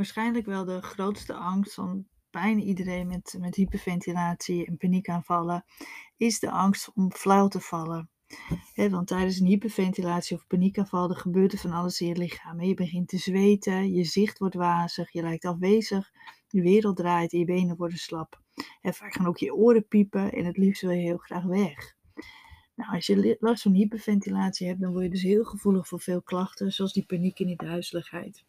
waarschijnlijk wel de grootste angst van bijna iedereen met, met hyperventilatie en paniekaanvallen, is de angst om flauw te vallen. want tijdens een hyperventilatie of paniekaanval gebeurt er van alles in je lichaam. Je begint te zweten, je zicht wordt wazig, je lijkt afwezig, je wereld draait je benen worden slap. Vaak gaan ook je oren piepen en het liefst wil je heel graag weg. Nou, als je last van hyperventilatie hebt, dan word je dus heel gevoelig voor veel klachten, zoals die paniek en die duizeligheid.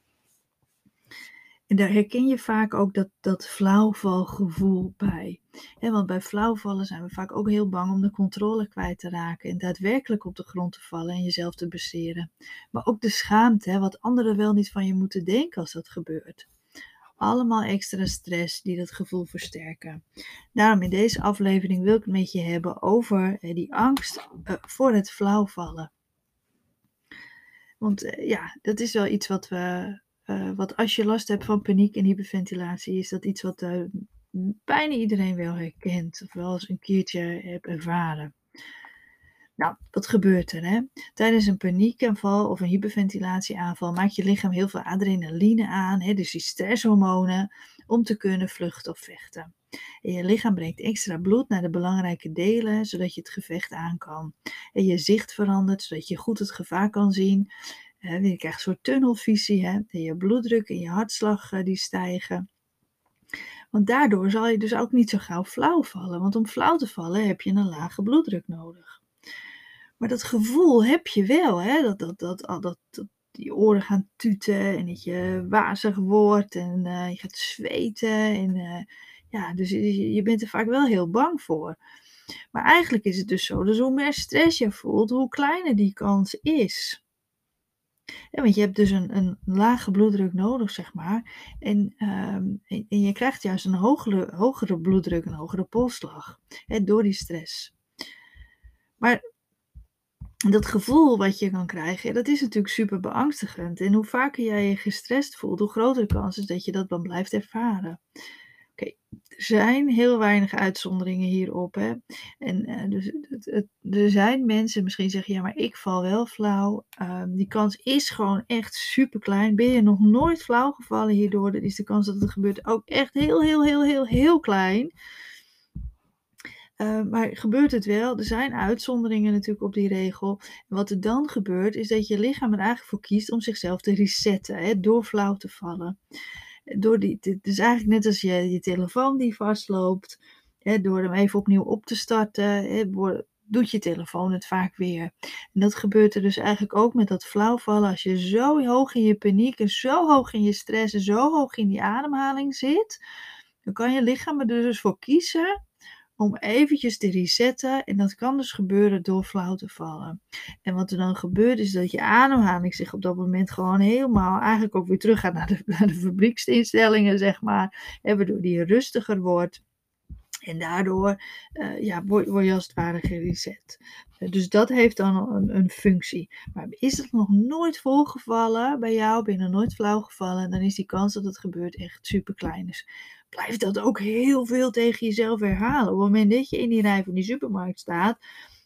En daar herken je vaak ook dat, dat flauwvalgevoel bij. want bij flauwvallen zijn we vaak ook heel bang om de controle kwijt te raken en daadwerkelijk op de grond te vallen en jezelf te besteren. Maar ook de schaamte, wat anderen wel niet van je moeten denken als dat gebeurt. Allemaal extra stress die dat gevoel versterken. Daarom in deze aflevering wil ik het met je hebben over die angst eh, voor het flauwvallen. Want eh, ja, dat is wel iets wat we uh, wat als je last hebt van paniek en hyperventilatie, is dat iets wat uh, bijna iedereen wel herkent. Of wel eens een keertje hebt ervaren. Nou, wat gebeurt er? Hè? Tijdens een paniekaanval of een hyperventilatieaanval maakt je lichaam heel veel adrenaline aan, hè, dus die stresshormonen, om te kunnen vluchten of vechten. En je lichaam brengt extra bloed naar de belangrijke delen, zodat je het gevecht aan kan. En je zicht verandert, zodat je goed het gevaar kan zien. Je krijgt een soort tunnelvisie. Hè, je bloeddruk en je hartslag uh, die stijgen. Want daardoor zal je dus ook niet zo gauw flauw vallen. Want om flauw te vallen heb je een lage bloeddruk nodig. Maar dat gevoel heb je wel. Hè? Dat, dat, dat, dat, dat, die oren gaan tuten en dat je wazig wordt en uh, je gaat zweten. En, uh, ja, dus je, je bent er vaak wel heel bang voor. Maar eigenlijk is het dus zo, dus hoe meer stress je voelt, hoe kleiner die kans is. Ja, want je hebt dus een, een lage bloeddruk nodig, zeg maar. En, ehm, en, en, je krijgt juist een hogere, hogere bloeddruk, een hogere polsslag. Hè, door die stress. Maar dat gevoel wat je kan krijgen, dat is natuurlijk super beangstigend. En hoe vaker jij je gestrest voelt, hoe groter de kans is dat je dat dan blijft ervaren. Er zijn heel weinig uitzonderingen hierop. Hè? En uh, dus het, er zijn mensen, misschien zeggen ja, maar ik val wel flauw. Um, die kans is gewoon echt super klein. Ben je nog nooit flauw gevallen hierdoor, dan is de kans dat het gebeurt ook echt heel, heel, heel, heel, heel klein. Uh, maar gebeurt het wel? Er zijn uitzonderingen natuurlijk op die regel. En wat er dan gebeurt, is dat je lichaam er eigenlijk voor kiest om zichzelf te resetten, hè, door flauw te vallen door die, het is eigenlijk net als je, je telefoon die vastloopt, hè, door hem even opnieuw op te starten, hè, doet je telefoon het vaak weer. En dat gebeurt er dus eigenlijk ook met dat flauwvallen. Als je zo hoog in je paniek en zo hoog in je stress en zo hoog in die ademhaling zit, dan kan je lichaam er dus voor kiezen om eventjes te resetten. En dat kan dus gebeuren door flauw te vallen. En wat er dan gebeurt is dat je ademhaling zich op dat moment gewoon helemaal eigenlijk ook weer terug gaat naar de, naar de fabrieksinstellingen, zeg maar. En waardoor die rustiger wordt. En daardoor uh, ja, word, je als het ware gereset. dus dat heeft dan een, een, functie. Maar is het nog nooit voorgevallen bij jou, ben je nog nooit flauw gevallen, dan is die kans dat het gebeurt echt super klein. Dus blijf dat ook heel veel tegen jezelf herhalen. Op het moment dat je in die rij van die supermarkt staat,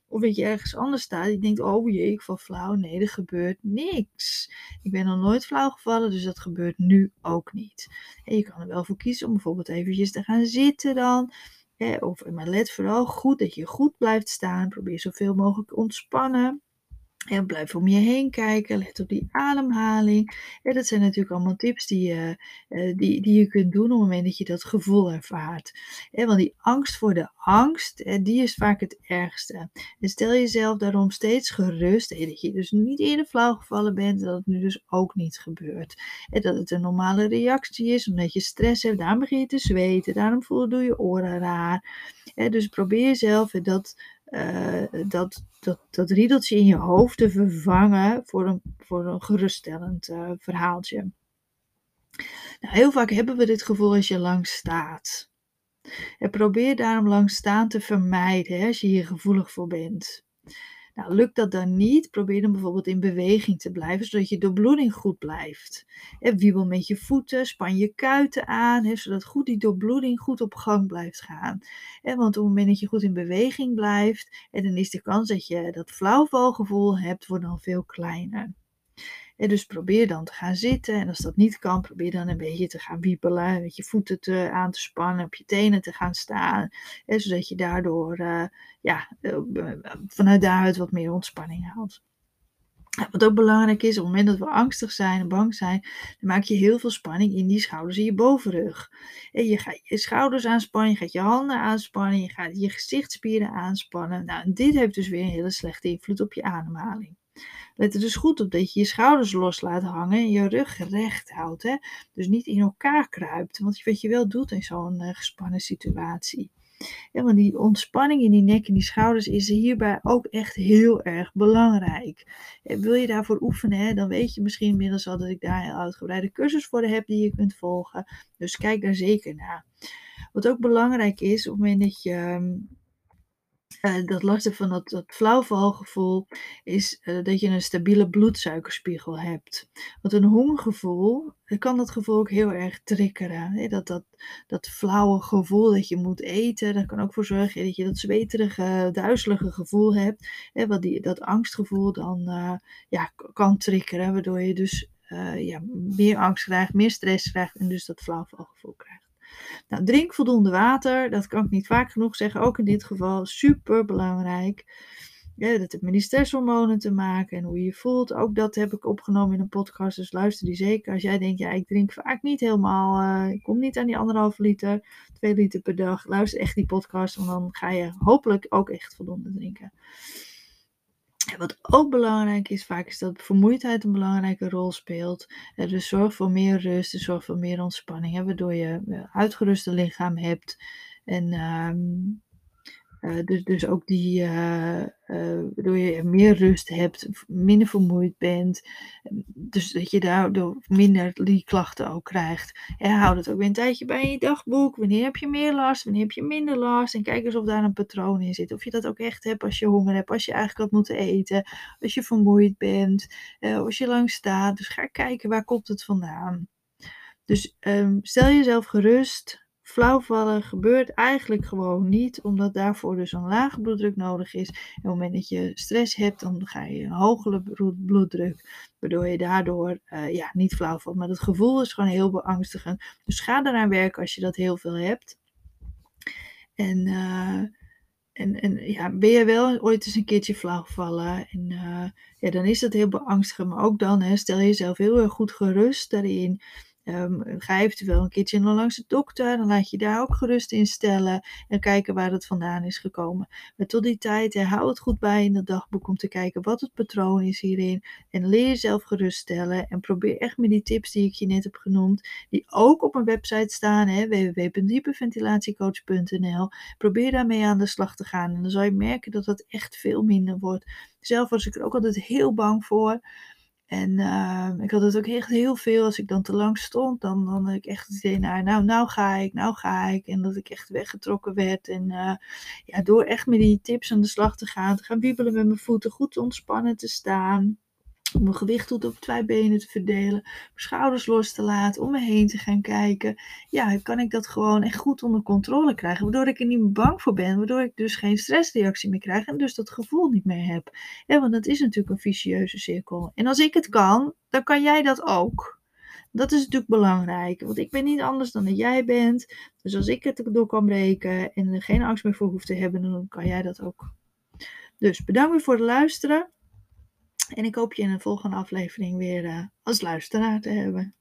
of dat je ergens anders staat, je denkt, oh jee, ik val flauw. Nee, er gebeurt niks. Ik ben nog nooit flauw gevallen, dus dat gebeurt nu ook niet. En je kan er wel voor kiezen om bijvoorbeeld eventjes te gaan zitten dan. Of, maar let vooral goed dat je goed blijft staan. Probeer zoveel mogelijk ontspannen. En blijf om je heen kijken, let op die ademhaling. En dat zijn natuurlijk allemaal tips die je, uh, die, die je kunt doen op het moment dat je dat gevoel ervaart. En want die angst voor de angst, uh, die is vaak het ergste. En stel jezelf daarom steeds gerust, en dat je dus niet eerder flauw gevallen bent, dat het nu dus ook niet gebeurt. En dat het een normale reactie is, omdat je stress hebt, daarom begin je te zweten, daarom voel je je oren raar. En dus probeer jezelf dat uh, dat, dat, dat riedeltje in je hoofd te vervangen voor een, voor een geruststellend uh, verhaaltje. Nou, heel vaak hebben we dit gevoel als je lang staat. En probeer daarom lang staan te vermijden hè, als je hier gevoelig voor bent. Nou, lukt dat dan niet, probeer dan bijvoorbeeld in beweging te blijven, zodat je doorbloeding goed blijft. En wiebel met je voeten, span je kuiten aan, zodat goed die doorbloeding goed op gang blijft gaan. want op het moment dat je goed in beweging blijft, dan is de kans dat je dat flauwvalgevoel hebt, wordt dan veel kleiner. Dus probeer dan te gaan zitten. En als dat niet kan, probeer dan een beetje te gaan wiebelen. Met je voeten te, aan te spannen, op je tenen te gaan staan. Zodat je daardoor uh, ja, vanuit daaruit wat meer ontspanning haalt. Wat ook belangrijk is, op het moment dat we angstig zijn en bang zijn, dan maak je heel veel spanning in die schouders en je bovenrug. En je gaat je schouders aanspannen, je gaat je handen aanspannen, je gaat je gezichtsspieren aanspannen. Nou, dit heeft dus weer een hele slechte invloed op je ademhaling. Let er dus goed op dat je je schouders los laat hangen en je rug recht houdt. Hè? Dus niet in elkaar kruipt. Want wat je wel doet in zo'n uh, gespannen situatie. Ja, want die ontspanning in die nek en die schouders is hierbij ook echt heel erg belangrijk. En wil je daarvoor oefenen, hè, dan weet je misschien inmiddels al dat ik daar een uitgebreide cursus voor heb die je kunt volgen. Dus kijk daar zeker naar. Wat ook belangrijk is, op het moment dat je ehm, uh, dat lastig van dat, dat flauwvalgevoel is uh, dat je een stabiele bloedsuikerspiegel hebt. Want een hongergevoel kan dat gevoel ook heel erg triggeren. Hè? Dat, dat, dat flauwe gevoel dat je moet eten, dat kan ook voor zorgen dat je dat zweterige, duizelige gevoel hebt. Hè? Wat die, dat angstgevoel dan ja, kan triggeren, waardoor je dus ja, meer angst krijgt, meer stress krijgt en dus dat flauwvalgevoel krijgt. Nou, drink voldoende water. Dat kan ik niet vaak genoeg zeggen. Ook in dit geval super belangrijk. Dat heeft met die stresshormonen te maken en hoe je je voelt. Ook dat heb ik opgenomen in een podcast, dus luister die zeker. Als jij denkt, ja, ik drink vaak niet helemaal, uh, ik kom niet aan die anderhalve liter, twee liter per dag. Luister echt die podcast, want dan ga je hopelijk ook echt voldoende drinken. Wat ook belangrijk is, vaak is dat vermoeidheid een belangrijke rol speelt. Dus zorg voor meer rust en zorg voor meer ontspanning, waardoor je een uitgeruste lichaam hebt. En um, uh, dus, dus ook die, uh, waardoor je meer rust hebt, minder vermoeid bent. Dus dat je daardoor minder die klachten ook krijgt. En houd het ook weer een tijdje bij in je dagboek. Wanneer heb je meer last, wanneer heb je minder last? En kijk eens of daar een patroon in zit. Of je dat ook echt hebt als je honger hebt, als je eigenlijk had moeten eten, als je vermoeid bent, als je lang staat. Dus ga kijken waar komt het vandaan. Dus um, stel jezelf gerust flauwvallen gebeurt eigenlijk gewoon niet, omdat daarvoor dus een lage bloeddruk nodig is. En op het moment dat je stress hebt, dan ga je een hogere bloeddruk, waardoor je daardoor uh, ja, niet flauw valt. Maar het gevoel is gewoon heel beangstigend. Dus ga eraan werken als je dat heel veel hebt. En, uh, en, en ja, ben je wel ooit eens een keertje flauw gevallen, en, uh, ja, dan is dat heel beangstigend. Maar ook dan hè, stel jezelf heel erg goed gerust daarin. Um, ga eventueel een keertje langs de dokter. Dan laat je daar ook gerust in stellen. En kijken waar het vandaan is gekomen. Maar tot die tijd, hou het goed bij in het dagboek om te kijken wat het patroon is hierin. En leer jezelf geruststellen. En probeer echt met die tips die ik je net heb genoemd. Die ook op mijn website staan. www.diepenventilatiecoach.nl Probeer daarmee aan de slag te gaan. En dan zal je merken dat het echt veel minder wordt. Zelf was ik er ook altijd heel bang voor. En uh, ik had het ook echt heel veel. Als ik dan te lang stond, dan, dan had ik echt het idee, nou, nou, nou ga ik, nou ga ik. En dat ik echt weggetrokken werd. En uh, ja, door echt met die tips aan de slag te gaan, te gaan wiebelen met mijn voeten, goed ontspannen te staan om mijn gewicht tot op twee benen te verdelen, mijn schouders los te laten, om me heen te gaan kijken. Ja, kan ik dat gewoon echt goed onder controle krijgen, waardoor ik er niet meer bang voor ben, waardoor ik dus geen stressreactie meer krijg en dus dat gevoel niet meer heb. Ja, want dat is natuurlijk een vicieuze cirkel. En als ik het kan, dan kan jij dat ook. Dat is natuurlijk belangrijk, want ik ben niet anders dan dat jij bent. Dus als ik het door kan breken en er geen angst meer voor hoef te hebben, dan kan jij dat ook. Dus bedankt weer voor het luisteren. En ik hoop je in een volgende aflevering weer uh, als luisteraar te hebben.